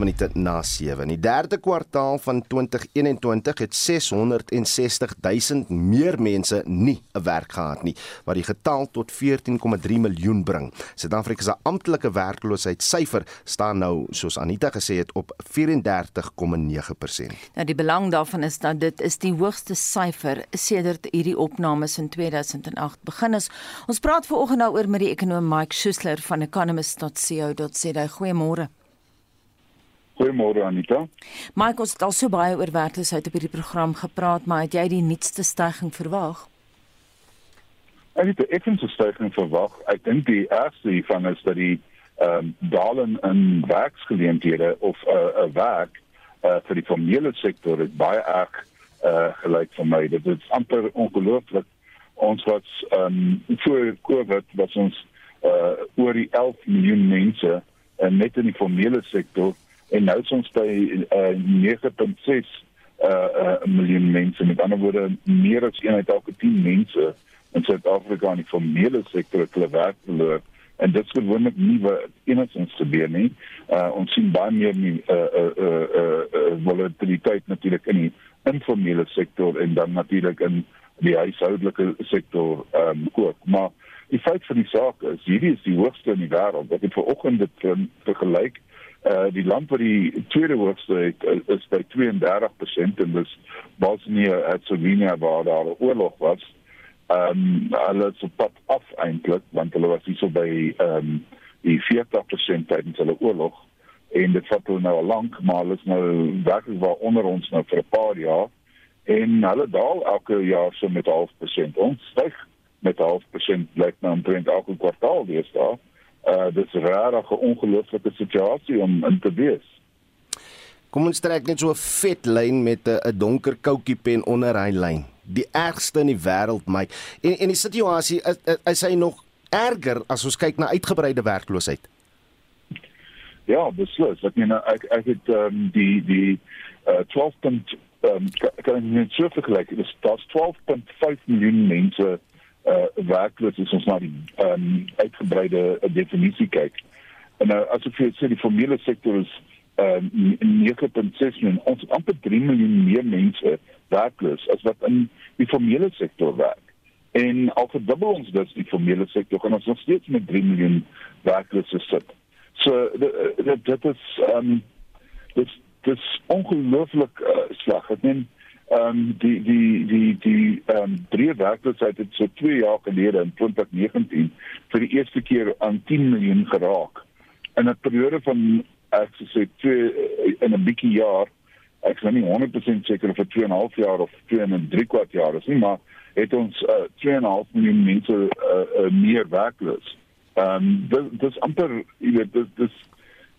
minute na 7. In die derde kwartaal van 2021 het 660 000 meer mense nie 'n werk gehad nie, wat die getal tot 14,3 miljoen bring. Suid-Afrika se amptelike werkloosheidssyfer staan nou, soos Anita gesê het, op 34,9%. Nou die belang daarvan is dat dit is die hoogste syfer sedert hierdie opnames in 2008 begin is. Ons praat veraloggend daaroor met die ekonom Mike Schuessler van economist.co.za. Goeiemôre. Goeiemôre Anita. Mike, ons het al so baie oor werkloosheid op hierdie program gepraat, maar het jy die nuutste stygings verwag? Ek het ek het 'n stygings verwag. Ek dink die eerste hiervan is dat die ehm um, dalen in werksgeleenthede of 'n uh, 'n werk uh, vir die formele sektor is baie erg uh, gelyk vir my. Dit is amper ongelooflik. Ons wat ehm um, voor Covid was ons uh, oor die 11 miljoen mense uh, net in die formele sektor en nou is ons by uh, 9.6 uh, uh, miljoen mense met ander woorde meer as een uit elke 10 mense in Suid-Afrika in die formele sektor het hulle werk verloor en dit is gewoonlik nie wat enigstens gebeur nie. Uh ons sien baie meer nie uh uh uh, uh, uh volatiliteit natuurlik in die informele sektor en dan natuurlik in die huishoudelike sektor um ook. Maar die feit van die saak is hierdie is die hoogste in die wêreld. Ek het vanoggend dit vergelyk. Uh die land wat die tweede hoogste het is by 32% en dis Bosnië-Herzegovina waar daar 'n oorlog was. Ehm um, hulle is op pad af eintlik want hulle was hierso by ehm um, die 40% tydens hulle oorlog. En dit vat hulle nou al lank maar hulle is nou werklik waar onder ons nou vir 'n paar jaar. En hulle daal elke jaar so met 0.5% ons styg met 0.5% blyk nou omtrent elke kwartaal weer daar uh dis regtig 'n ongelooflike situasie om in te wees Kom ons trek net so 'n vet lyn met 'n donker koutjie pen onder hy lyn die ergste in die wêreld my. En en die situasie is, is hy nog erger as ons kyk na uitgebreide werkloosheid. Ja, beslis. Ek meen ek ek het um, die die uh, 12. Um, kan ek net so vergelyk. Dit is 12.5 miljoen mense uh werkloos is ons na die um, uitgebreide uh, definisie kyk. En nou as ek vir sê die formele sektor is um, 9.6 miljoen, ons amper 3 miljoen meer mense werkloos as wat in die formele sektor werk. En al verdubbel ons dus die formele sektor en ons nog steeds met 3 miljoen werklooses sit. So dit dit is ehm um, dit dis ongelooflik uh, sleg. Ek meen ehm um, die die die die ehm um, drie werkloosheid het so 2 jaar gelede in 2019 vir die eerste keer aan 10 miljoen geraak. In 'n periode van ek sê twee in 'n bietjie jaar ek is nou nie 100% seker of dit 2 en 'n half jaar of 2 en 3 kwart jaar is nie, maar het ons uh, 2 en 'n half miljoen mense uh, uh, meer werkloos. Ehm um, dit dis amper jy weet dit dis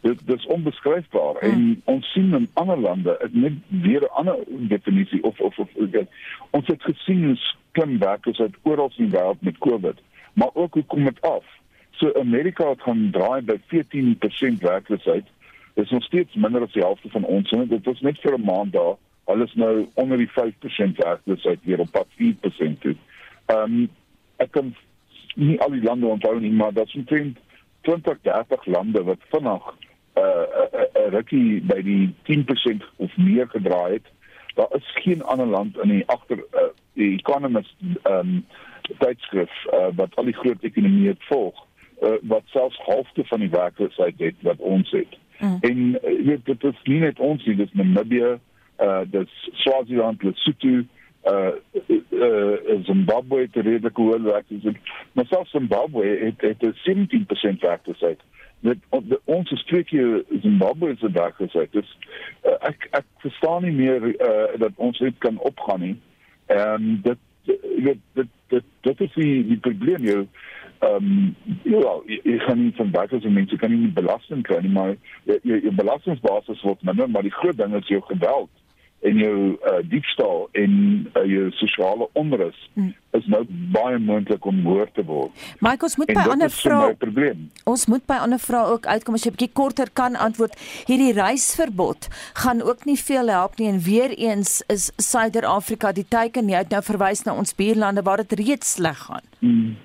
dit dis onbeskryfbaar hmm. en ons sien in ander lande ek net weer 'n ander definisie of of of okay, ons het gesien klim werkers uit oral in die wêreld met Covid, maar ook hoe kom dit af? So Amerika het gaan draai by 14% werkloosheid Dit is nog steeds minder as die helfte van ons en dit was net vir 'n maand daar. Alles nou onder die 5% werkloosheid weer op pad 4% toe. Ehm um, ek kan nie al die lande onthou nie, maar dat is omtrent 20, 30 lande wat vinnig 'n uh, uh, uh, rukkie by die 10% of meer gedraai het. Daar is geen ander land in die agter uh, die Economist ehm um, tydskrif uh, wat al die groot ekonomieë volg uh, wat selfs halfte van die werkloosheid het wat ons het. Mm. En uh, weet dit is nie net ons nie, dis Namibia, uh dis Swaziland, Lesotho, uh, uh Zimbabwe het redelike hoë werkloosheid. Maar selfs Zimbabwe het het 'n 17% werkloosheid. Dit ons is twee keer Zimbabwe se werkloosheid. Dis uh, ek ek verstaan nie meer uh dat ons dit kan opgaan nie. En dit dit dit dit dit is die die probleem jou ehm um, ja, ek kan nie van baie se mense kan nie belasting kry nie, maar jou jou belastingbasis word minder, maar die groot ding is jou geweld en jou uh, diefstal en uh, jou sosiale onrus hmm. is nou baie moontlik om hoor te word. Michael, ons moet en by ander vrae Ons moet by ander vrae ook uitkom as jy 'n bietjie korter kan antwoord. Hierdie reisverbod gaan ook nie veel help nie en weer eens is Suider-Afrika die teiken jy het nou verwys na ons buurlande waar dit reeds sleg gaan. Hmm.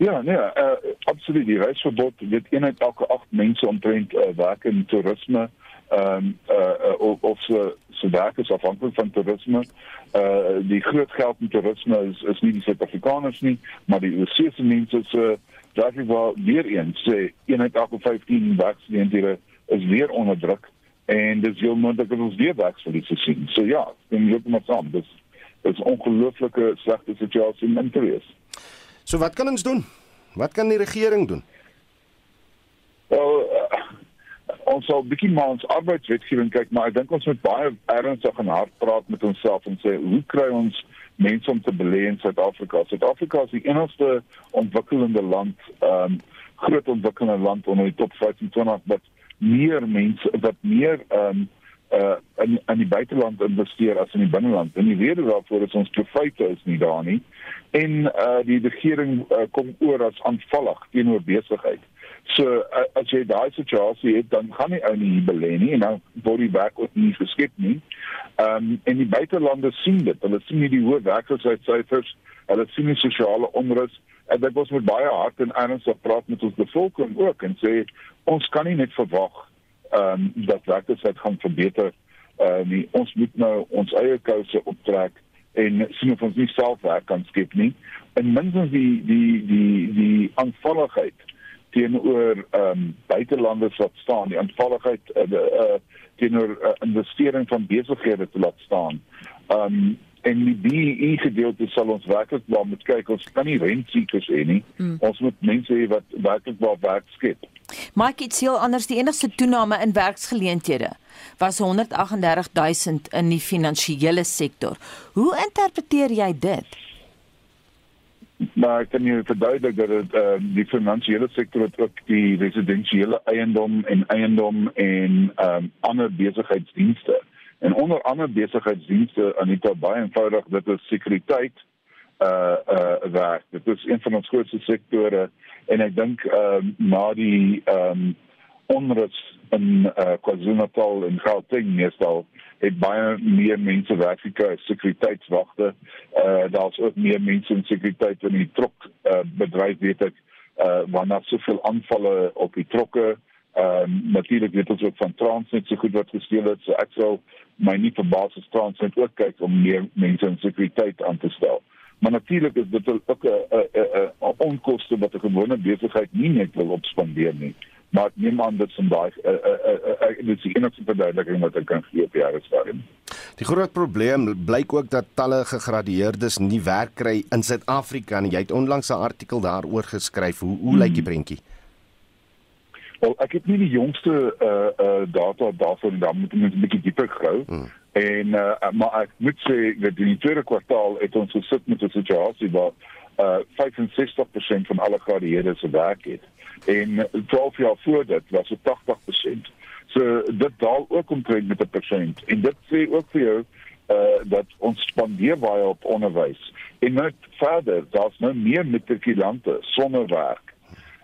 Ja, nee, uh, absoluut. Die reisverbod dit een uit elke 8 mense omtrent uh, werk in toerisme. Ehm um, uh, of, of so so werk is afhanklik van toerisme. Uh die groot geld in toerisme is is nie die Suid-Afrikaners nie, maar die oorsese mense se daar is wel weer eens sê een uit elke 15 werksgeleenthede is weer onder druk en dis heel moontlik dat ons weer werksverliese sien. So ja, en jy moet maar saam. Dis is 'n ongelooflike slegte situasie in Monterey. So wat kan ons doen? Wat kan die regering doen? Wel, uh, ons sal bietjie maar ons arbeidswetgewing kyk, maar ek dink ons moet baie ernstig en hard praat met onsself en sê, hoe kry ons mense om te belê in Suid-Afrika? Suid-Afrika is die enigste ontwikkelende land, ehm um, groot ontwikkelende land onder die top 25 wat meer mense wat meer ehm um, uh in in die buiteland investeer as in die binneland. En die rede daarvoor is ons profite is nie daar nie. En uh die regering uh, kom oor as aanvallig teenoor besigheid. So as jy daai situasie het, dan gaan nie ou nie hier belê nie en dan word die werk ook nie geskep nie. Um en die buitelande sien dit. Hulle sien nie die hoë werkloosheidsyfers, hulle sien die sosiale onrus en dit was met baie hart en ernstig praat met ons bevolking ook en sê ons kan nie net verwag ehm um, dat werkloosheid gaan verbeter. Ehm uh, ons moet nou ons eie kouse optrek en sien of ons nie self werk kan skep nie. En minstens die die die die aanvalligheid teenoor ehm um, buitelanders wat staan, die aanvalligheid uh, uh, teenoor uh, investering van besighede te laat staan. Ehm um, en die BEE gedeelte sal ons werklik waar moet kyk ons kan nie rentsiekers hê nie. Hmm. Ons moet mense hê wat werklik waar werk skep. Mike het seel anders die enigste toename in werksgeleenthede was 138000 in die finansiële sektor. Hoe interpreteer jy dit? Maar ek kan jou verduidelik dat dit uh, die finansiële sektor het ook die residensiële eiendom en eiendom en um, ander besigheidsdienste. En onder ander besigheidsdienste die baie eenvoudig dit is sekuriteit uh uh werk. Dit is een van ons grootste sektore en ek dink ehm uh, na die ehm um, onrus in uh, KwaZulu-Natal en Gauteng meestal het baie meer mense werk gekry sekuriteitswagte. Uh daar's ook meer mense in sekuriteit in die trok uh, bedryf weet ek uh wanneer soveel aanvalle op die trokke ehm um, natuurlik weet ons ook van Transnet so goed wat gesteel het so ek sou my nie verbaas as Transnet ook kyk om meer mense in sekuriteit aan te stel. Maar natuurlik is dit ook 'n onkoste wat 'n gewone besigheid nie net wil opspandeer nie. Maar neem aan dit vandag dit is die enigste verduideliking wat ek kan gee op hierdie stadium. Die groot probleem blyk ook dat talle gegradueerdes nie werk kry in Suid-Afrika nie. Jy het onlangs 'n artikel daaroor geskryf. Hoe hoe hmm. lyk die prentjie? Wel, ek het nie die jongste uh uh data daarvan dan moet ek 'n bietjie dieper grou. Hmm. En uh, maar ek moet sê dat in die tweede kwartaal het ons gesit met 'n situasie waar uh 65% van alle gradueerdes se werk het. En 12 jaar voor dit was dit 80%. So dit daal ook omtrent met 'n persent. En dit sê ook vir jou uh dat ons spandeer baie op onderwys. En net verder, daar's nou meer matrikulante sonder werk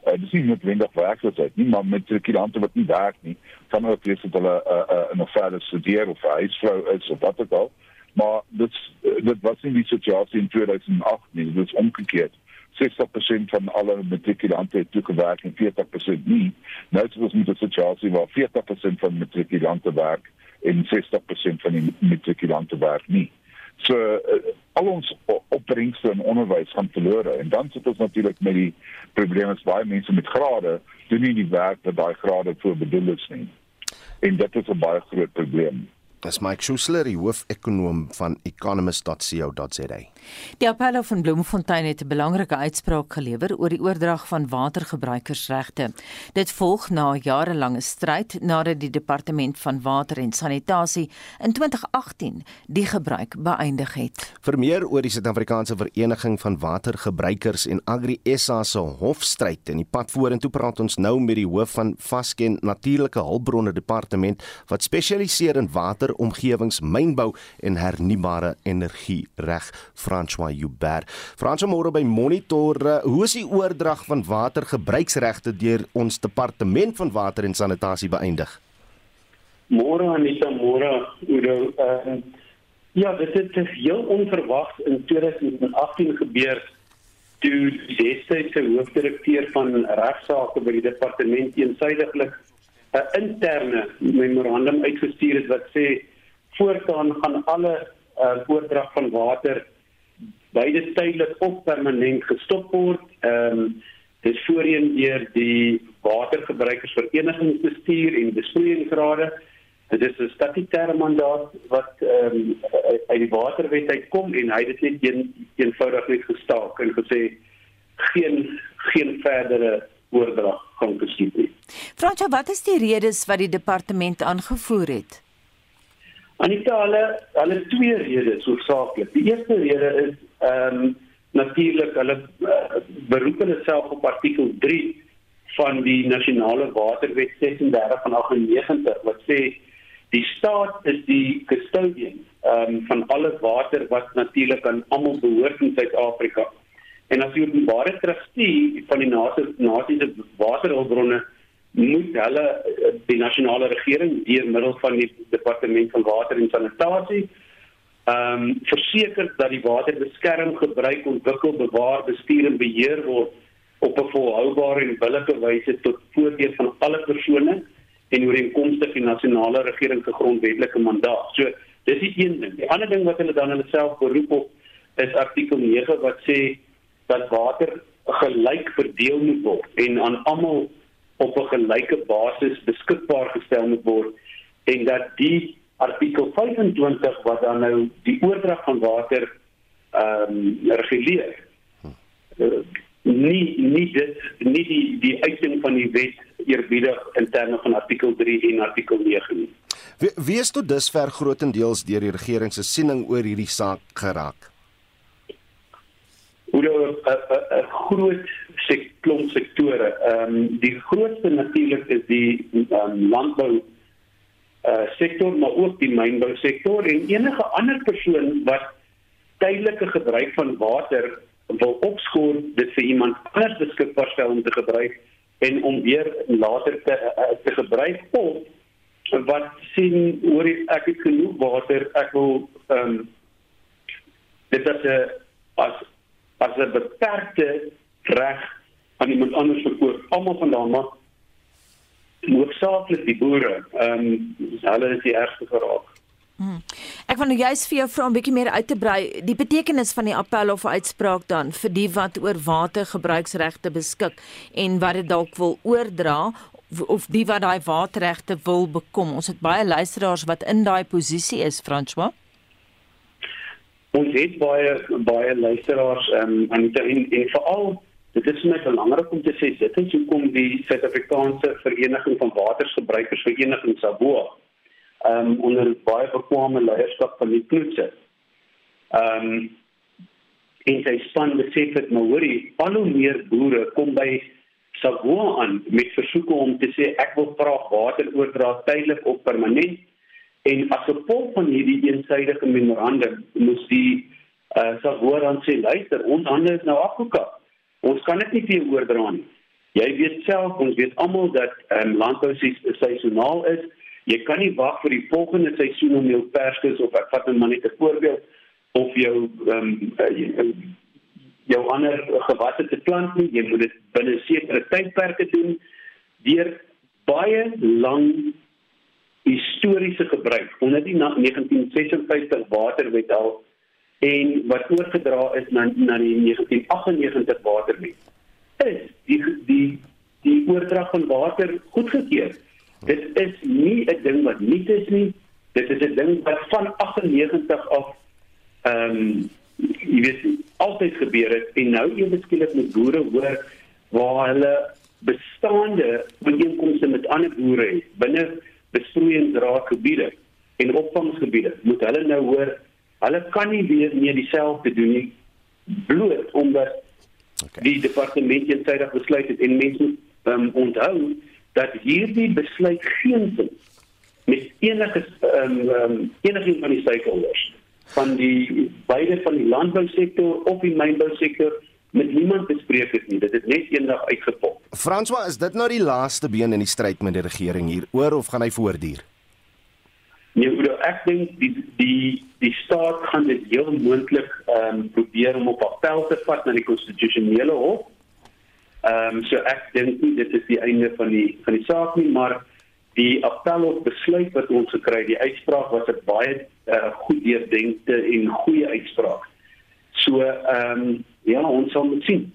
uh, dis nie noodwendig werkloosheid nie, maar matrikulante wat nie werk nie, kan ook wees dat hulle uh, uh, nog verder studeer of huisvrou is of wat ook al. Maar dit dit was nie die situasie in 2008 nie, dit is omgekeerd. 60% van alle matrikulante het toegewerk en 40% nie. Nou is ons met 'n situasie waar 40% van matrikulante werk en 60% van die matrikulante werk nie. So uh, al ons opbrengste in onderwys gaan verlore en dan sit ons natuurlik met die probleem is baie mense met grade doen nie die werk wat daai grade voor bedoel is nie. En dit is 'n baie groot probleem. Dis Mike Schuessler, die hoofekonoom van economist.co.za. Die appel van Bloemfontein het 'n belangrike uitspraak gelewer oor die oordrag van watergebruikersregte. Dit volg na jarelange stryd nadat die departement van water en sanitasie in 2018 die gebruik beëindig het. Vir meer oor die Suid-Afrikaanse Vereniging van Watergebruikers en Agri SA se hofstryd en die pad vorentoe praat ons nou met die hoof van Vasken Natuurlike Hulpbronne Departement wat spesialiseer in water, omgewings, mynbou en hernubare energie reg François Joubert. François môre by Monitor, uh, hoe is die oordrag van watergebruiksregte deur ons departement van water en sanitasie beëindig? Môre Anita, môre Udo. Uh, ja, dit het heel onverwags in 2018 gebeur toe destydse hoofdirekteur van regsaake by die departement eensydiglik 'n interne memorandum uitgestuur het wat sê voortaan gaan alle uh, oordrag van water beide tydelik of permanent gestop word. Ehm um, dis voorheen deur die watergebruikersvereniging bestuur en besproeiingsrade. Dit is 'n statutêre mandaat wat ehm um, uit die waterwet uitkom en hy het dit net een, eenvoudig net gestaak en gesê geen geen verdere oordrag gaan geskied nie. Fransjo, wat is die redes wat die departement aangevoer het? Anita, hulle hulle twee redes hoofsaaklik. Die eerste rede is ehm um, natuurlik hulle uh, beroep hulle self op artikel 3 van die nasionale waterwet 36 van 98 wat sê die staat is die custodian um, van alle water wat natuurlik aan almal behoort in Suid-Afrika. En as die openbare trustee van die nasie se waterhulpbronne moet hulle eh, die nasionale regering deur middel van die departement van water en sanitasie ehm um, verseker dat die water beskerm, gebruik, ontwikkel, bewaar, bestuur en beheer word op 'n volhoubare en billike wyse tot voordeel van alle persone en ooreenkomstig die nasionale regering se grondwetlike mandaat. So, dis die een ding. Die ander ding wat hulle dan hulle self beroep op is artikel 9 wat sê dat water gelyk verdeel moet word en aan almal op 'n gelyke basis beskikbaar gestel moet word en dat die artikel 25 wat dan nou die oordrag van water ehm um, reguleer uh, nie nie dit nie die die uiting van die wet eerbiedig in terme van artikel 3 en artikel 9 nie. Wie, wie is tot dusver grootendeels deur die regering se siening oor hierdie saak geraak? Hoe 'n groot sektor sektore. Ehm um, die grootste natuurlik is die um, landbou uh sektor maar ook die mynbou sektor en enige ander persoon wat tydelike gebruik van water wil opskoor dit vir iemand anders beskikbaar stel om te gebruik en om weer later te uh, te gebruik of wat sien oor ek het genoeg water ek wil ehm um, dit is 'n as as 'n beperkte reg aan iemand anders verkoop almal vandaan maar hoofsaaklik die boere. Ehm um, hulle is die ergste geraak. Hmm. Ek wil nou juist vir jou vra 'n bietjie meer uit te brei die betekenis van die appel of uitspraak dan vir die wat oor watergebruiksregte beskik en wat dit dalk wil oordra of die wat daai waterregte wil bekom. Ons het baie luisteraars wat in daai posisie is, François. Ons het baie baie luisteraars ehm um, en en, en veral Dit is net belangrik om te sê dit is hoekom die Suid-Afrikaanse Vereniging van Watergebruikers Vereniging SABOA ehm um, onder baie bekwame leierskap van die Kloetse. Ehm um, en sy span besef dit maar hoorie al hoe meer boere kom by SABOA aan met versoeke om te sê ek wil graag water oordra tydelik of permanent en as gevolg van hierdie eensydige memorandum moes die uh, SABOA dan sê luister ons hande is nou afgekap Ons kan dit nie vir jou oordra nie. Jy weet self, ons weet almal dat ehm um, landbou seisoonaal is. Jy kan nie wag vir die volgende seisoen om jou perskes of ek vat net maar net 'n voorbeeld of jou ehm um, jou ander gewasse te plant nie. Jy moet dit binne sekere tydperke doen deur baie lang historiese gebruik. Onder die 1956 waterwet al en wat oorgedra is na na die 1998 waterwet is die die die oordrag van water goedgekeur. Dit is nie 'n ding wat nie is nie. Dit is 'n ding wat van 98 af ehm um, jy weet altyd gebeur het en nou ewe skielik met boere hoor waar hulle bestaande ooreenkomste met ander boere het binne besproeiingsraadgebiede en opvangsgebiede moet hulle nou hoor Hulle kan nie weer meer dieselfde doen nie bloot omdat okay. die departement eensydig besluit het en mense um, onthou dat hierdie besluit geen sin met enige um, um, enige van die stakeholders van die beide van die landbousektor of die mynbousektor met niemand bespreek het nie. Dit het net eendag uitgepop. François, is dit nou die laaste been in die stryd met die regering hier oor of gaan hy voortduur? Nee, Udo, ek dink die die die staat gaan dit heel moontlik ehm um, probeer om op appel te vat na die konstitusionele hof. Ehm um, so ek dink nie dit is die einde van die van die saak nie, maar die appelhof besluit wat ons gekry het, die uitspraak was 'n baie uh, goed deurdenkte en goeie uitspraak. So ehm um, ja, ons sal moet sien.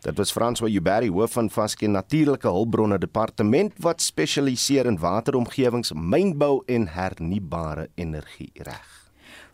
Dit was François Juberi hoof van Vasken Natuurlike Hulpbronne Departement wat spesialiseer in wateromgewings, mynbou en hernubare energie reg.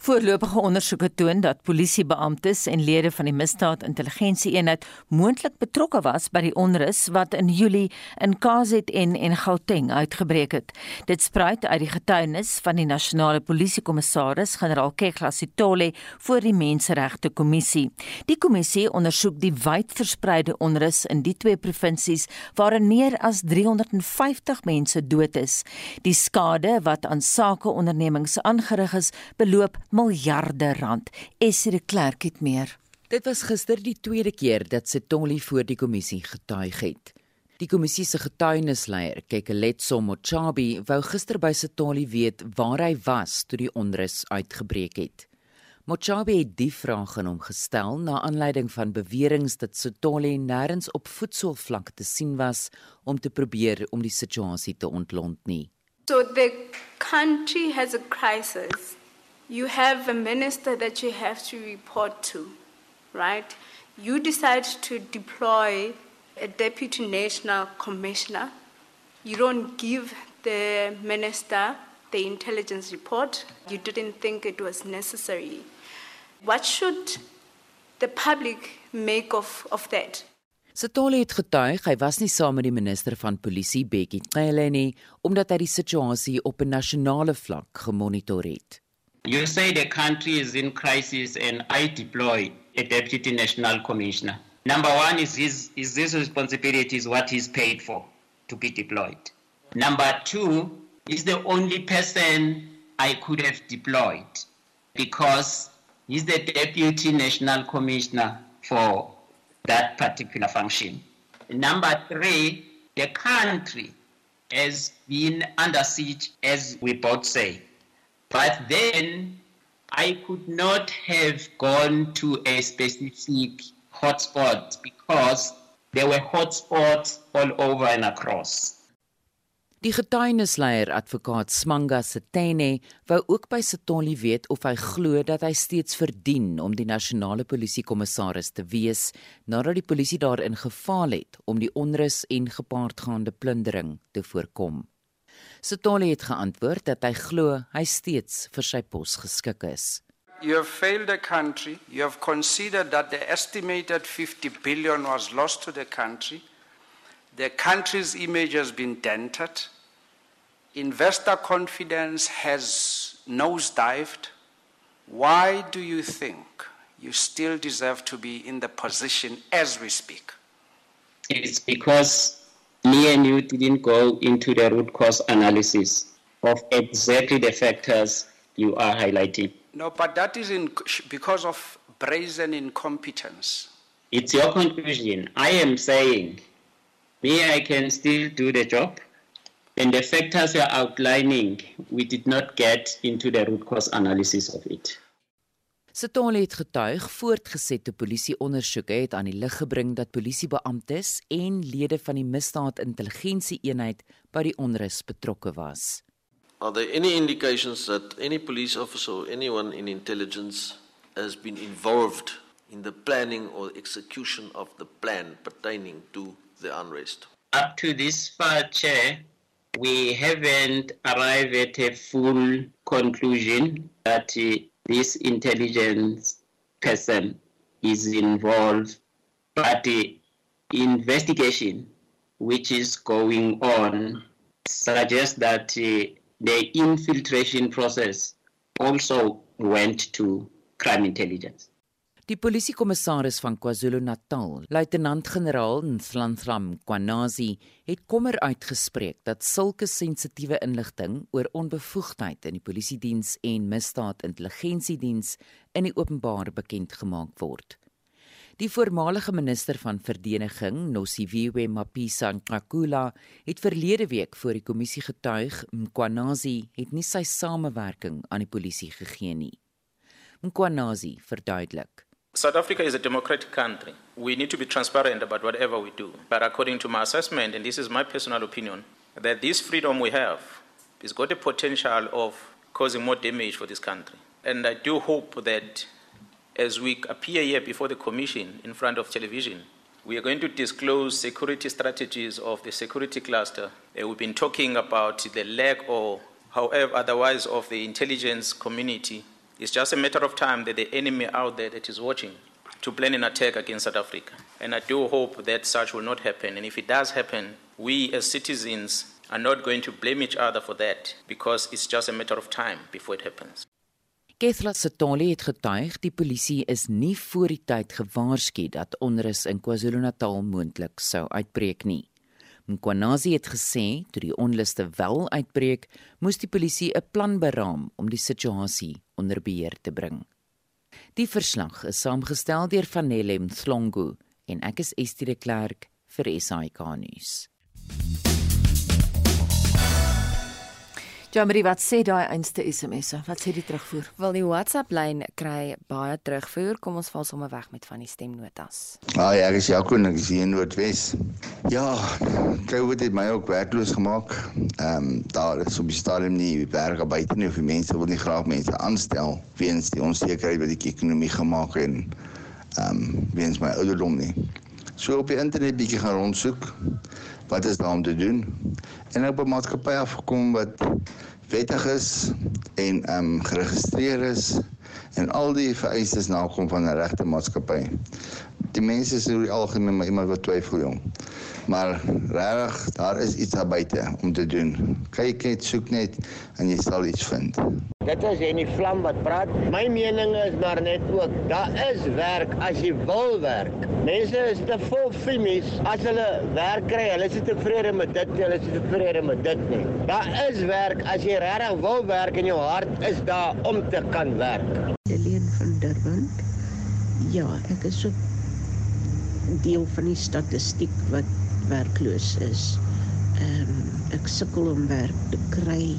Voorlopige ondersoeke toon dat polisiebeamptes en lede van die misdaadintelligensieeenheid moontlik betrokke was by die onrus wat in Julie in KZN en Gauteng uitgebreek het. Dit spruit uit die getuienis van die nasionale polisiekommissaris, generaal Kekla Sitole, voor die Menseregte Kommissie. Die kommissie ondersoek die wyd verspreide onrus in die twee provinsies waarin meer as 350 mense dood is. Die skade wat aan sakeondernemings aangerig is, beloop miljarde rand. Essie de Klerk het meer. Dit was gister die tweede keer dat Setoli voor die kommissie getuig het. Die kommissie se getuienisleier, Kekeletso Mochabi, wou gister by Setoli weet waar hy was toe die onrus uitgebreek het. Mochabi het die vraag aan hom gestel na aanleiding van beweringe dat Setoli nêrens op voedselvlak te sien was om te probeer om die situasie te ontlont nie. So the country has a crisis. You have a minister that you have to report to, right? You decide to deploy a deputy national commissioner. You don't give the minister the intelligence report. You didn't think it was necessary. What should the public make of, of that? Sitole het getuig hy was nie saam met die minister van polisie Bekkie Cele nie omdat hy die situasie op 'n nasionale vlak gemonitor het. You say the country is in crisis and I deploy a deputy national commissioner. Number one is his, is his responsibility is what he's paid for to be deployed. Number two is the only person I could have deployed because he's the deputy national commissioner for that particular function. Number three, the country has been under siege, as we both say. But then I could not have gone to a specific hotspot because there were hotspots all over and across. Die getuienisleier advokaat Smanga Setene wou ook by Setoli weet of hy glo dat hy steeds verdien om die nasionale polisiekommissaris te wees nadat die polisie daarin gefaal het om die onrus en gepaardgaande plundering te voorkom. Sotoli het geantwoord dat hy glo hy steeds vir sy pos geskik is. You have failed the country. You have considered that the estimated 50 billion was lost to the country. The country's image has been dented. Investor confidence has nosedived. Why do you think you still deserve to be in the position as we speak? It's because me and you didn't go into the root cause analysis of exactly the factors you are highlighting. No, but that is in, because of brazen incompetence. It's your conclusion. I am saying, me, I can still do the job. And the factors you're outlining, we did not get into the root cause analysis of it. Sitole het getuig voortgesette polisieondersoeke het aan die lig gebring dat polisiebeamptes en lede van die misdaadintelligensieeenheid by die onrus betrokke was. Are there any indications that any police officer or anyone in intelligence has been involved in the planning or execution of the plan pertaining to the unrest? Up to this far, Chair, we haven't arrived at a full conclusion that uh, this intelligence person is involved, but the investigation which is going on suggests that uh, the infiltration process also went to crime intelligence. Die polisiekommissaris van KwaZulu-Natal, luitenant-generaal Nthlanthlam Kwanazi, het kommer uitgespreek dat sulke sensitiewe inligting oor onbevoegdheid in die polisiediens en misdaadintelligensiediens in die openbaar bekend gemaak word. Die voormalige minister van verdediging, Nosiviwe Mapisa Nkakula, het verlede week voor die kommissie getuig Mkwanazi het nie sy samewerking aan die polisie gegee nie. Mkwanazi verduidelik South Africa is a democratic country. We need to be transparent about whatever we do. But according to my assessment, and this is my personal opinion, that this freedom we have has got the potential of causing more damage for this country. And I do hope that as we appear here before the Commission in front of television, we are going to disclose security strategies of the security cluster. We've been talking about the lack or however otherwise of the intelligence community. It's just a matter of time that the enemy out there that is watching to plan an attack against South Africa. And I do hope that such will not happen. And if it does happen, we as citizens are not going to blame each other for that because it's just a matter of time before it happens. Kethla Setoli het getuig die polisie is nie voor die tyd gewaarsku dat onrus in KwaZulu-Natal moontlik sou uitbreek nie. Mkwanazi het gesê toe die onluste wel uitbreek, moes die polisie 'n plan beraam om die situasie onder beheer te bring. Die verslag is saamgestel deur Vanelle Mhlongo en ek is Estie de Klerk vir SAK nuus. Jamie, wat sê daai einste SMS'e? Wat sê die terugvoer? Wel die WhatsApp lyn kry baie terugvoer. Kom ons val sommer weg met van die stemnotas. Ah ja, ek is Jaco en ek is hier in Noordwes. Ja, COVID het my ook werkloos gemaak. Ehm um, daar is op die stadium nie werk buite nie of die mense wil nie graag mense aanstel weens die onsekerheid wat die ekonomie gemaak en ehm um, weens my ouderdom nie. So op die internet bietjie gaan rondsoek wat is daar om te doen? En ek 'n maatskappy afgekom wat wettig is en ehm um, geregistreer is en al die vereistes nakom van 'n regte maatskappy. Die mense is oor die algemeen maar iemand wat twyfel jong. Maar regtig, daar is iets daar buite om te doen. Kyk net, soek net en jy sal iets vind. Dit is en die vlam wat praat. My mening is maar net ook, daar is werk as jy wil werk. Mense is te vol fimies as hulle werk kry. Hulle is tevrede met dit, hulle is tevrede met dit nie. Daar is werk as jy regtig wil werk en jou hart is daar om te kan werk. Helene van Durban. Ja, ek is so deel van die statistiek wat werkloos is. Ehm um, ek sukkel om werk te kry.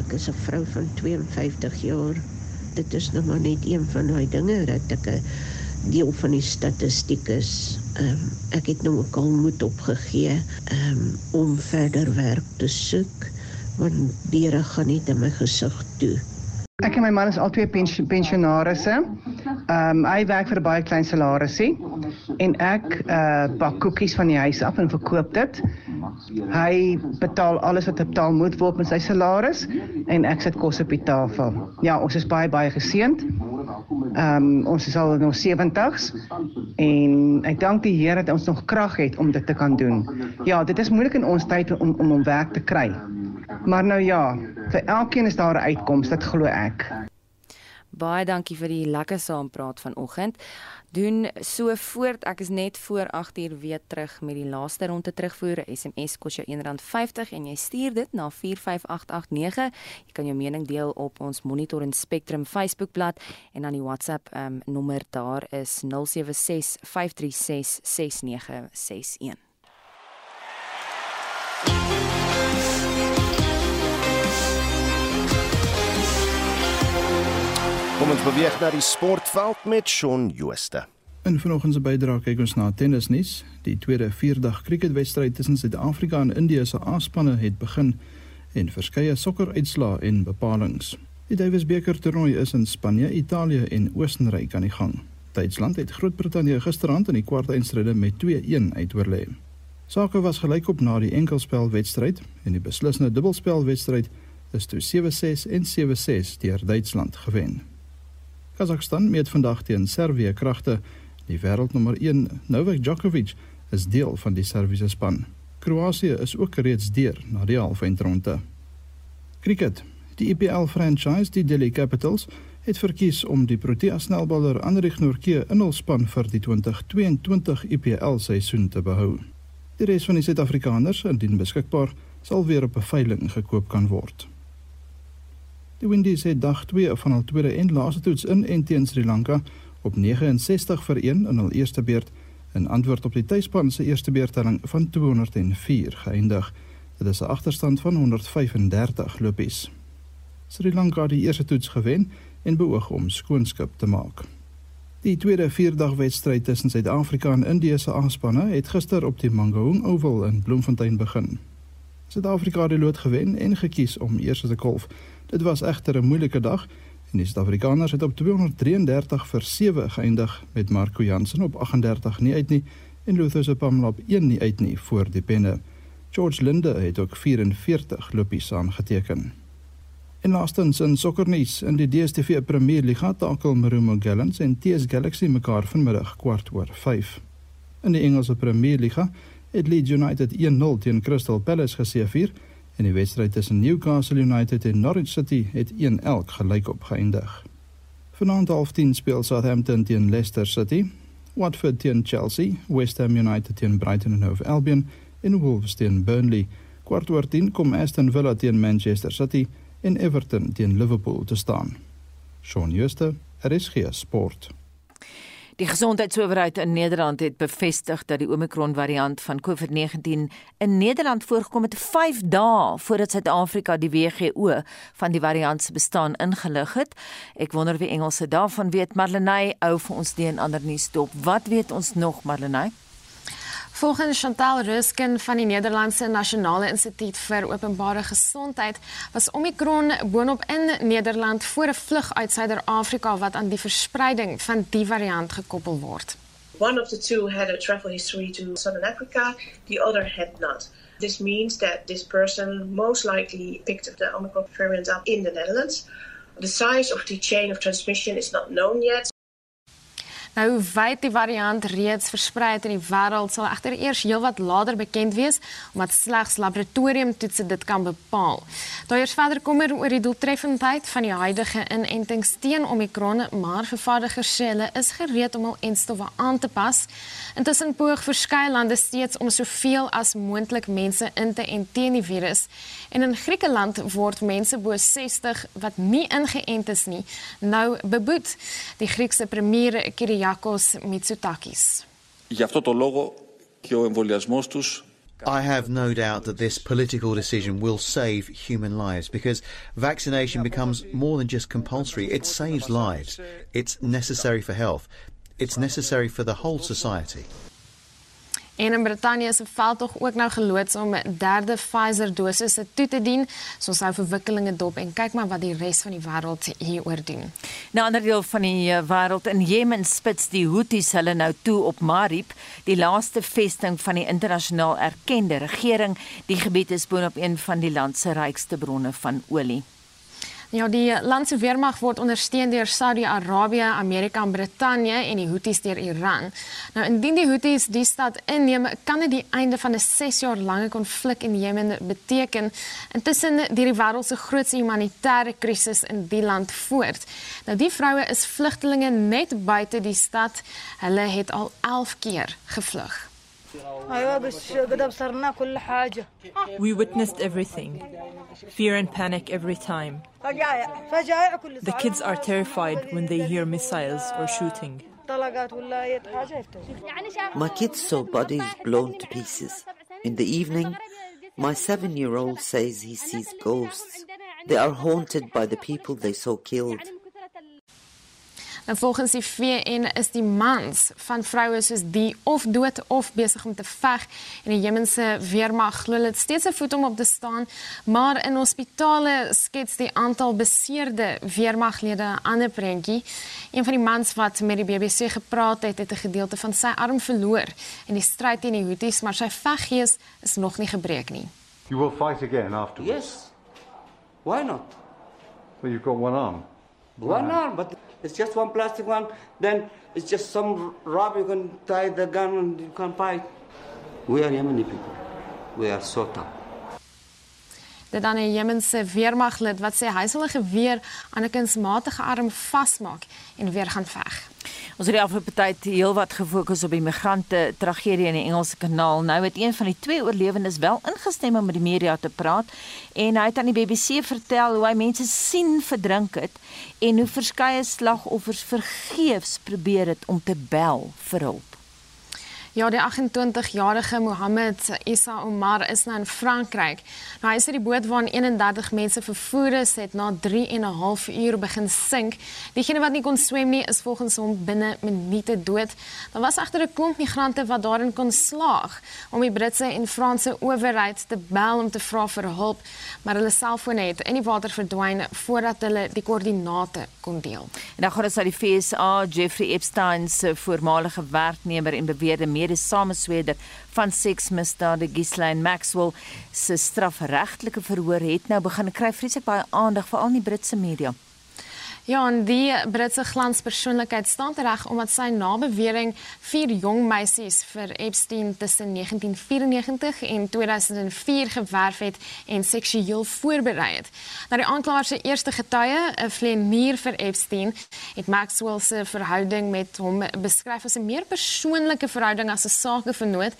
Ek is 'n vrou van 52 jaar. Dit is nou maar net een van daai dinge dat ek 'n deel van die statistiek is. Ehm um, ek het nou ook al moed opgegee ehm um, om verder werk te soek want diere gaan nie in my gesig toe. Ek en my man is albei pensioen, pensionarisse. Ehm um, hy werk vir baie klein salarisie en ek uh bak koekies van die huis af en verkoop dit. Hy betaal alles wat betaal moet word met sy salaris en ek sit kos op die tafel. Ja, ons is baie baie geseënd. Ehm ons is al in ons 70s en ek dank die Here dat ons nog krag het om dit te kan doen. Ja, dit is moeilik in ons tyd om om om werk te kry. Maar nou ja, vir elkeen is daar 'n uitkoms, dit glo ek. Baie dankie vir die lekker saampraat vanoggend. Doen so voort. Ek is net voor 8uur weer terug met die laaste ronde terugvoer. SMS kos jou R1.50 en jy stuur dit na 45889. Jy kan jou mening deel op ons Monitor en Spectrum Facebookblad en dan die WhatsApp um, nommer daar is 076 Kom ons beweeg na die sportveld met Shaun Jooste. In vanoggend se bydrae kyk ons na tennisnuus. Die tweede vierdag cricketwedstryd tussen Suid-Afrika en Indië se A-spanne het begin en verskeie sokkeruitslae en bepalinge. Die Davis beker toernooi is in Spanje, Italië en Oostenryk aan die gang. Duitsland het Groot-Brittanje gisteraand in die kwartfinale met 2-1 uitoorlê. Sake was gelykop na die enkelspelwedstryd en die beslissende dubbelspelwedstryd is toe 7-6 en 7-6 deur Duitsland gewen. Kazakhstan meet vandag teen Servië kragte. Die wêreldnommer 1, Novak Djokovic, is deel van die Serviese span. Kroasie is ook reeds deur na die halfeindronde. Cricket. Die IPL franchise, die Delhi Capitals, het verkies om die Protea snelballer Anrich Nortje in hul span vir die 2022 IPL seisoen te behou. Die res van die Suid-Afrikaners, indien beskikbaar, sal weer op 'n veiling gekoop kan word. Die Windies het dag 2 van hul tweede en laaste toets in en teen Sri Lanka op 69 vir 1 in hul eerste beurt in antwoord op die tuisspan se eerste beurtelling van 204 geëindig. Dit is 'n agterstand van 135 lopies. Sri Lanka het die eerste toets gewen en beoog om skoonskip te maak. Die tweede vierdagwedstryd tussen Suid-Afrika en Indië se aanspanne het gister op die Mangaung Oval in Bloemfontein begin. Suid-Afrika het die lood gewen en gekies om eers te kolf. Dit was egter 'n moeilike dag en die Suid-Afrikaners het op 233 vir 7 geëindig met Marco Jansen op 38 nie uit nie en Luther se Pamela op 1 nie uit nie voor die penne. George Linde het ook 44 lopies aangeteken. En laastens in sokkernuus in die DStv Premier Liga takel Marumo Gallants en TS Galaxy mekaar vanmiddag kwart oor 5. In die Engelse Premier Liga het Leeds United 1-0 teen Crystal Palace geseëvier en die wedstryd tussen Newcastle United en Norwich City het 1-1 gelykop geëindig. Vanaand half 10 speel Southampton teen Leicester City, Watford teen Chelsea, West Ham United teen Brighton and Hove Albion en Wolves teen Burnley. Kwart oor 10 kom Aston Villa teen Manchester City en Everton teen Liverpool te staan. Shaun Schuster, RSG Sport. Die gesondheidsowerheid in Nederland het bevestig dat die Omicron variant van COVID-19 in Nederland voorgekom het 5 dae voordat Suid-Afrika die WHO van die variant se bestaan ingelig het. Ek wonder wie Engelse daarvan weet. Marlenae hou vir ons die en ander nuus dop. Wat weet ons nog, Marlenae? Volgens Chantal Ruskin van die Nederlandse Nasionale Instituut vir Openbare Gesondheid was Omicron boonop in Nederland voor 'n vlug uit Suider-Afrika wat aan die verspreiding van die variant gekoppel word. One of the two had a travel history to Southern Africa, the other had not. This means that this person most likely picked up the Omicron variant up in the Netherlands. The size of the chain of transmission is not known yet. Nou hoe wyd die variant reeds versprei het in die wêreld sal egter eers heelwat later bekend wees omdat slegs laboratoriumtoetse dit kan bepaal. Daar is verder kommer oor die doeltreffendheid van die huidige inentings teen Omicron, maar vervaardigers sê hulle is gereed om hul enstowwe aan te pas. Intussen poog verskeie lande steeds om soveel as moontlik mense in te ent teen die virus. En in Griekeland word mense bo 60 wat nie ingeënt is nie, nou beboet. Die Griekse premier Kyriakos Kyriakos Mitsotakis. Γι' αυτό το λόγο και ο εμβολιασμός τους I have no doubt that this political decision will save human lives because vaccination becomes more than just compulsory. It saves lives. It's necessary for health. It's necessary for the whole society. En in Brittanje 'n veldtog ook nou geloods om derde Pfizer dosisse toe te dien. So ons hou verwikkelinge dop en kyk maar wat die res van die wêreld hieroor doen. Nou ander deel van die eh, wêreld in Jemen spits die Houthis hulle nou toe op Marib, die laaste vesting van die internasionaal erkende regering. Die gebied is boonop een van die land se rykste bronne van olie. Ja, die land se weermag word ondersteun deur Saudi-Arabië, Amerika en Brittanje en die Houthis deur Iran. Nou indien die Houthis die stad inneem, kan dit die einde van 'n 6 jaar lange konflik in Jemen beteken. Intussen die wêreld se grootste humanitêre krisis in die land voort. Nou die vroue is vlugtelinge net buite die stad. Hulle het al 11 keer gevlug. We witnessed everything. Fear and panic every time. The kids are terrified when they hear missiles or shooting. My kids saw bodies blown to pieces. In the evening, my seven year old says he sees ghosts. They are haunted by the people they saw killed. En volgens die VN is die mans van vroue soos die of dood of besig om te veg en die Jemense weermag glo dit steeds 'n voet om op te staan, maar in hospitale skets die aantal beseerde weermaglede 'n ander prentjie. Een van die mans wat met die BBC gepraat het, het 'n gedeelte van sy arm verloor in die stryd teen die Houthis, maar sy veggees is nog nie gebreek nie. You will fight again afterwards. Yes. Why not? Well, you've got one arm. One arm, uh-huh. but it's just one plastic one. Then it's just some rope you can tie the gun and you can fight. We are Yemeni people. We are so tough. Dit dan 'n Jemense weermaglid wat sê hy sal 'n geweer aan 'n kunsmatige arm vasmaak en weer gaan veg. Ons het die afgelope tyd heelwat gefokus op die migrante tragedie in die Engelse Kanaal. Nou het een van die twee oorlewendes wel ingestem om met die media te praat en hy het aan die BBC vertel hoe hy mense sien verdrink het en hoe verskeie slagoffers vergeefs probeer het om te bel vir hulp. Ja, die 28-jarige Mohammed Isa Omar is nou in Frankryk. Nou hy is op die boot waarin 31 mense vervoer is, het na 3 en 'n half uur begin sink. Diegene wat nie kon swem nie, is volgens hom binne minute dood. Daar was agter 'n klomp migrante wat daarin kon slaag om die Britse en Franse owerheid te bel om te vra vir hulp, maar hulle selfone het in die water verdwyn voordat hulle die koördinate kon deel. En dan gaan ons na die FSA, Jeffrey Epstein se voormalige werknemer en beweerde mede-samesweerder van seksmisdade Ghislaine Maxwell se strafregtelike verhoor het nou begin kry vreeslik baie aandag veral in die Britse media. Ja, en die Britse glanspersoonlikheid staan reg omdat sy na bewering vier jong meisies vir Epstein tussen 1994 en 2004 gewerf het en seksueel voorberei het. Na die aanklaer se eerste getuie, 'n vlenier vir Epstein, het Maxwell se verhouding met hom beskryf as 'n meer persoonlike verhouding as 'n sakevernoot.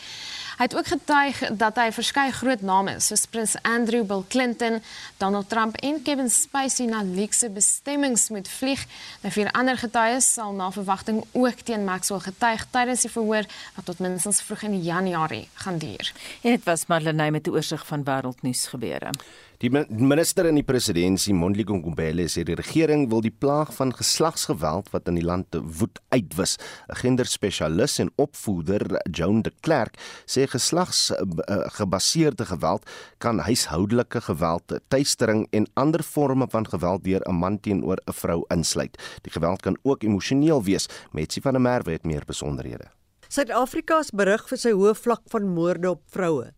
Hy het ook getuig dat hy verskeie groot name soos prins Andrew, Bill Clinton, Donald Trump en Kevin Spacey na luukse bestemmings moet vlieg. Nou vier ander getuies sal na verwagting ook teen Maxwell getuig tydens die verhoor wat tot minstens vroeg in Januarie gaan duur. En dit was Madeleine met 'n oorsig van wêreldnuus gebeure. Die minister in die presidentskap, Mondli Ngombele, sê die regering wil die plaag van geslagsgeweld wat in die land woed uitwis. 'n Genderspesialis en opvoeder, Joan de Klerk, sê geslagsgebaseerde geweld kan huishoudelike geweld, tuistering en ander forme van geweld deur 'n man teenoor 'n vrou insluit. Die geweld kan ook emosioneel wees. Metsi van der Merwe het meer besonderhede. Suid-Afrika is berig vir sy hoë vlak van moorde op vroue.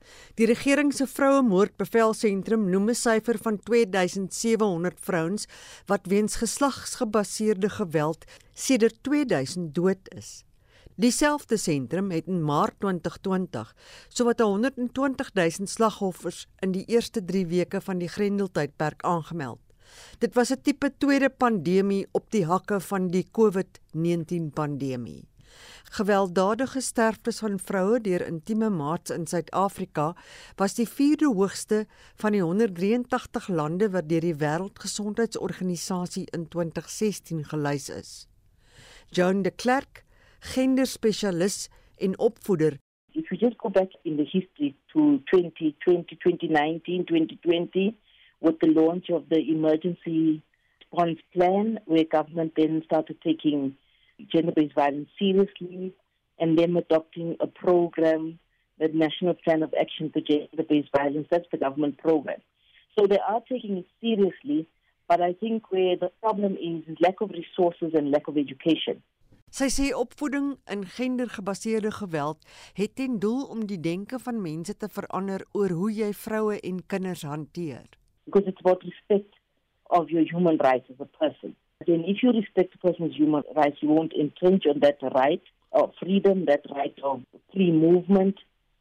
Die regering se vroue moordbevelsentrum noem 'n syfer van 2700 vrouens wat weens geslagsgebaseerde geweld sedert 2000 dood is. Dieselfde sentrum het in Maart 2020 sowat 120 000 slagoffers in die eerste 3 weke van die Grendeltydperk aangemeld. Dit was 'n tipe tweede pandemie op die hakke van die COVID-19 pandemie. Gewelddadige sterftes van vroue deur intieme maats in Suid-Afrika was die vierde hoogste van die 183 lande wat deur die Wêreldgesondheidsorganisasie in 2016 gelys is. Joan de Klerk, genderspesialis en opvoeder If you just go back in the history to 2020, 2019, 2020, with the launch of the emergency response plan, where government then started taking gender-based violence seriously and then adopting a program, the National Plan of Action for Gender-Based Violence. That's the government program. So they are taking it seriously, but I think where the problem is, is lack of resources and lack of education. Sy sê opvoeding in gendergebaseerde geweld het ten doel om die denke van mense te verander oor hoe jy vroue en kinders hanteer. Because it's about respect of your human rights as a person. Then if you respect a person's human rights, you won't entrench on that right of freedom, that right of free movement,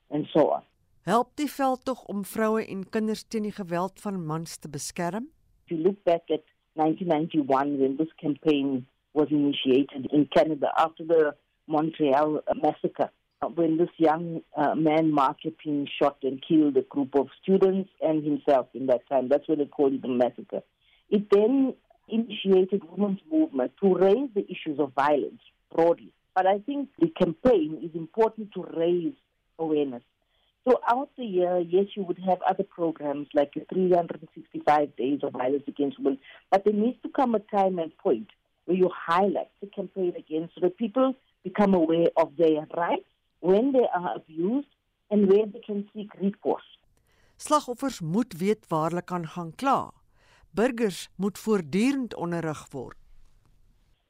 and so on. Help die veldtog om vroue en kinders teen die geweld van mans te beskerm? If you look back at 1991 when this campaign was initiated in Canada after the Montreal massacre, when this young uh, man, Mark Epin, shot and killed a group of students and himself in that time. That's what they called it, the massacre. It then initiated women's movement to raise the issues of violence broadly. But I think the campaign is important to raise awareness. Throughout the year, yes, you would have other programs like 365 days of violence against women, but there needs to come a time and point where you highlight the campaign against so that people become aware of their rights when they are abused and where they can seek recourse. Slagoffers moet weet waar hulle kan gaan kla. Burgers moet voortdurend onderrig word.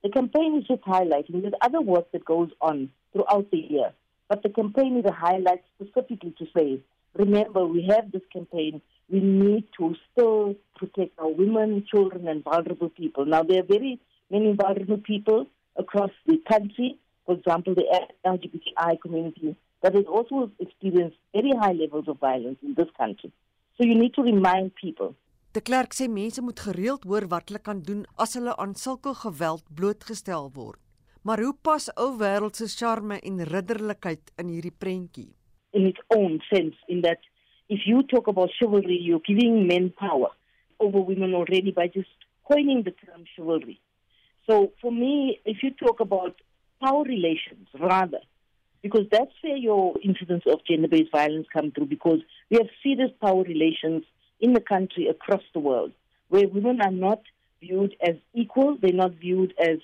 The campaign is just highlighting there's other work that goes on throughout the year, but the campaign is a highlight specifically to say, remember, we have this campaign. We need to still protect our women, children, and vulnerable people. Now, there are very many vulnerable people across the country. For example, the LGBTI community that has also experienced very high levels of violence in this country. So you need to remind people De Klerk sê mense moet gereeld hoor wat hulle kan doen as hulle aan sulke geweld blootgestel word. Maar hoe pas ou wêreld se charme en ridderlikheid in hierdie prentjie? In its own sense in that if you talk about chivalry you're giving men power over women already by just coining the term chivalry. So for me if you talk about power relations rather because that's where your incidents of gender-based violence come through because we have serious power relations in the country across the world where women are not viewed as equal, they're not viewed as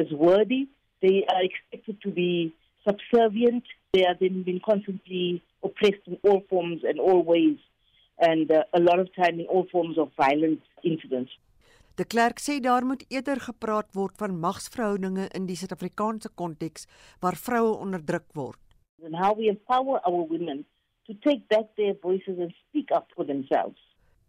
as worthy, they are expected to be subservient, they are then being constantly oppressed in all forms and all ways and uh, a lot of time in all forms of violent incidents. De Klerk sê daar moet eerder gepraat word van magsverhoudinge in die Suid-Afrikaanse konteks waar vroue onderdruk word. And how we empower our women to take back their voices and speak up for themselves.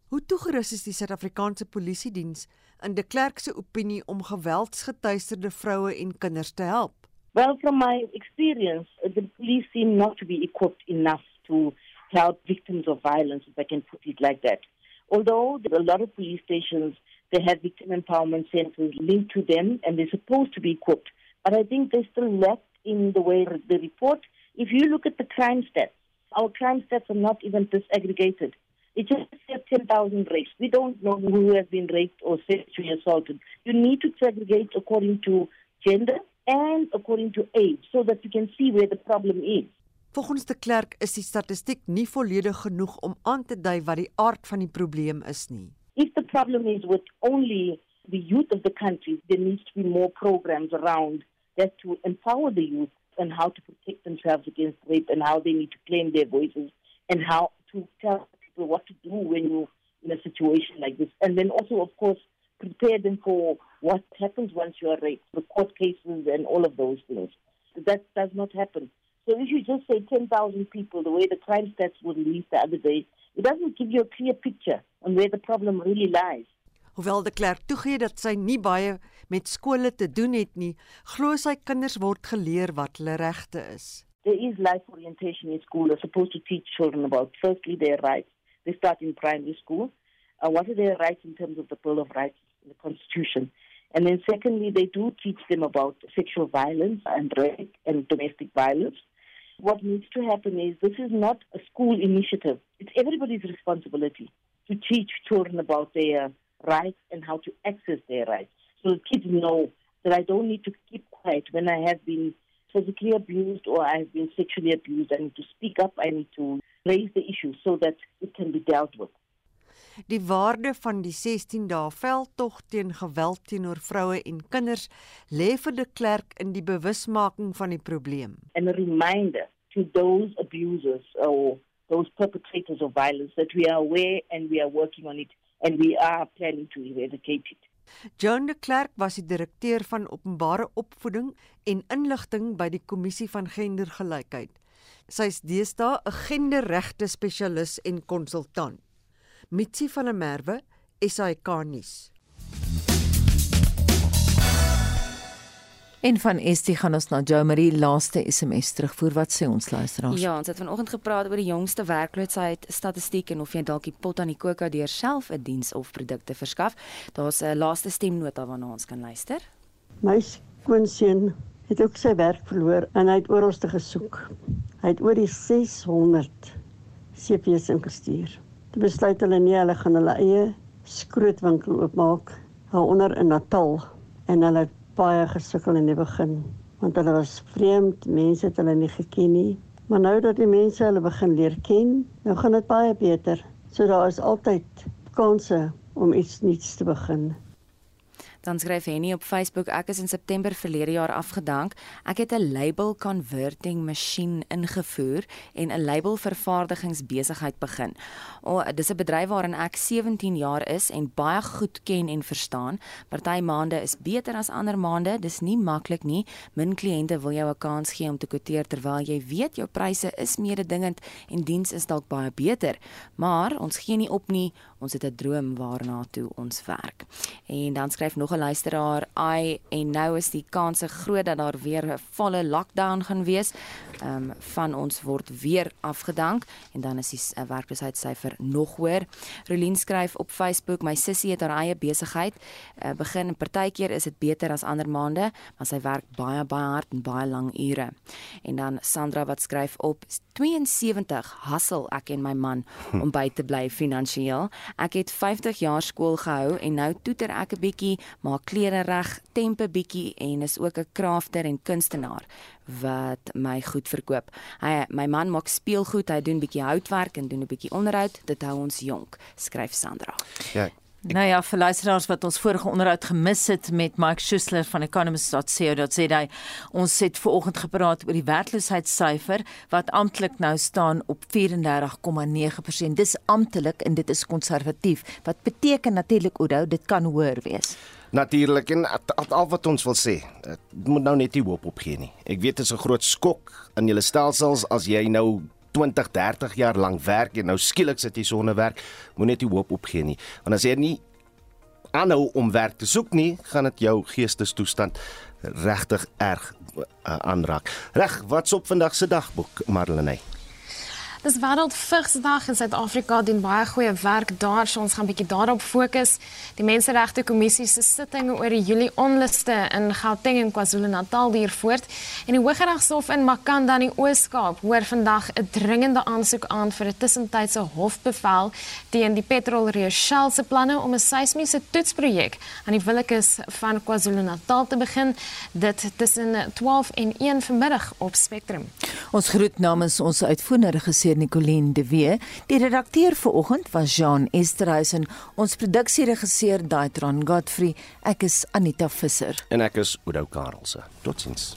Hoe toegerus is die Suid-Afrikaanse Polisie diens in De Klerk se opinie om geweldsgetuisterde vroue en kinders te help? Well, from my experience, the police seem not to be equipped enough to help victims of violence, if I can put it like that. Although there are a lot of police stations They have victim empowerment centers linked to them, and they're supposed to be equipped. But I think they still lack in the way the report. If you look at the crime stats, our crime stats are not even disaggregated. It just says 10,000 rapes. We don't know who has been raped or sexually assaulted. You need to segregate according to gender and according to age so that you can see where the problem is. Volgens de Klerk is die statistiek nie volledig genoeg om aan te dui wat die aard van die probleem is nie. If the problem is with only the youth of the country, there needs to be more programs around that to empower the youth and how to protect themselves against rape and how they need to claim their voices and how to tell people what to do when you're in a situation like this. And then also, of course, prepare them for what happens once you are raped, the court cases and all of those things. That does not happen. So if you just say 10,000 people, the way the crime stats were released the other day, it doesn't give you a clear picture on where the problem really lies. Hoewel de klerk toegee dat sy nie baie met skole te doen het nie, glo sy kinders word geleer wat hulle regte is. There is life orientation in school. They're supposed to teach children about firstly their rights. They start in primary school. Uh, what are their rights in terms of the Bill of Rights, in the Constitution? And then secondly, they do teach them about sexual violence and rape and domestic violence. What needs to happen is this is not a school initiative. It's everybody's responsibility to teach children about their rights and how to access their rights. So the kids know that I don't need to keep quiet when I have been physically abused or I've been sexually abused. I need to speak up. I need to raise the issue so that it can be dealt with. Die waarde van die 16 dae veldtog teen geweld teenoor vroue en kinders lê vir die klerk in die bewusmaking van die probleem. And a reminder to those abusers or those perpetrators of violence that we are aware and we are working on it and we are planning to eradicate it. John de Klerk was die direkteur van openbare opvoeding en inligting by die kommissie van gendergelykheid. Sy is deesdae 'n genderregte spesialis en konsultant. Mitsi van der Merwe, SAK nuus. En van Estie gaan ons na Jo Marie laaste SMS terugvoer wat sê ons luisteraars. Ja, ons het vanoggend gepraat oor die jongste werkloosheid statistiek en of jy dalk die pot aan die kook uit deur self 'n diens of produkte verskaf. Daar's 'n laaste stemnota waarna ons kan luister. My skoonseun het ook sy werk verloor en hy het oral te gesoek. Hy het oor die 600 CV's ingestuur. Toe besluit hulle nie hulle gaan hulle eie skrootwinkel oopmaak onder in Natal en hulle het baie gesukkel in die begin want hulle was vreemd, mense het hulle nie geken nie. Maar nou dat die mense hulle begin leer ken, nou gaan dit baie beter. So daar is altyd kansse om iets nuuts te begin. Dan skryf Henny op Facebook: Ek is in September verlede jaar afgedank. Ek het 'n label converting masjien ingevoer en 'n label vervaardigingsbesigheid begin. O, oh, dis 'n bedryf waarin ek 17 jaar is en baie goed ken en verstaan. Party maande is beter as ander maande. Dis nie maklik nie. Min kliënte wil jou 'n kans gee om te kwoteer terwyl jy weet jou pryse is mededingend en diens is dalk baie beter. Maar ons gee nie op nie. Ons het 'n droom waarna toe ons werk. En dan skryf nog luisteraar, "Ai, en nou is die kans groot dat daar weer 'n volle lockdown gaan wees. Um, van ons word weer afgedank en dan is die uh, werkloosheidssyfer nog hoër." Rolien skryf op Facebook, "My sussie het haar eie besigheid uh, begin partykeer is dit beter as ander maande, maar sy werk baie baie hard en baie lang ure." En dan Sandra wat skryf op 72 hassel ek en my man om by te bly finansiëel. Ek het 50 jaar skool gehou en nou toeter ek 'n bietjie, maak klere reg, tempe bietjie en is ook 'n crafter en kunstenaar wat my goed verkoop. Hy my man maak speelgoed, hy doen bietjie houtwerk en doen 'n bietjie onderhoud. Dit hou ons jonk, skryf Sandra. Ja, Nou ja, vir luisteraars wat ons vorige onderhoud gemis het met Mike Schuessler van economist.co.za. Ons het ver oggend gepraat oor die werkloosheidssyfer wat amptelik nou staan op 34,9%. Dis amptelik en dit is konservatief. Wat beteken natuurlik Oudo, dit kan hoër wees. Natuurlik en al, wat ons wil sê, ek moet nou net nie hoop opgee nie. Ek weet dit is 'n groot skok in julle stelsels as jy nou 20, 30 jaar lank werk en nou skielik sit jy sonder werk, moet net nie hoop opgee nie. Want as jy nie aanhou om werk te soek nie, gaan dit jou geestestoestand regtig erg uh, aanraak. Reg, wat's op vandag se dagboek, Marlene? Dis wêreld vigsdag in Suid-Afrika doen baie goeie werk daar, so ons gaan 'n bietjie daarop fokus. Die Menseregte Kommissie se sittinge oor die Julie onluste in Gauteng en KwaZulu-Natal duur voort en die Hooggeregshof in Makanda in die Oos-Kaap hoor vandag 'n dringende aansoek aan vir 'n tussentydse hofbevel teen die Petrol Shell se planne om 'n seismiese toetsprojek aan die Willekes van KwaZulu-Natal te begin. Dit tussen 12 en 1 vanmiddag op Spectrum. Ons groet namens ons uitvoerende regisseur Nicoline de Wee. Die redakteur vir oggend was Jean Esterhuizen. Ons produksieregisseur Daitron Godfrey. Ek is Anita Visser. En ek is Oudo Karelse. Totsiens.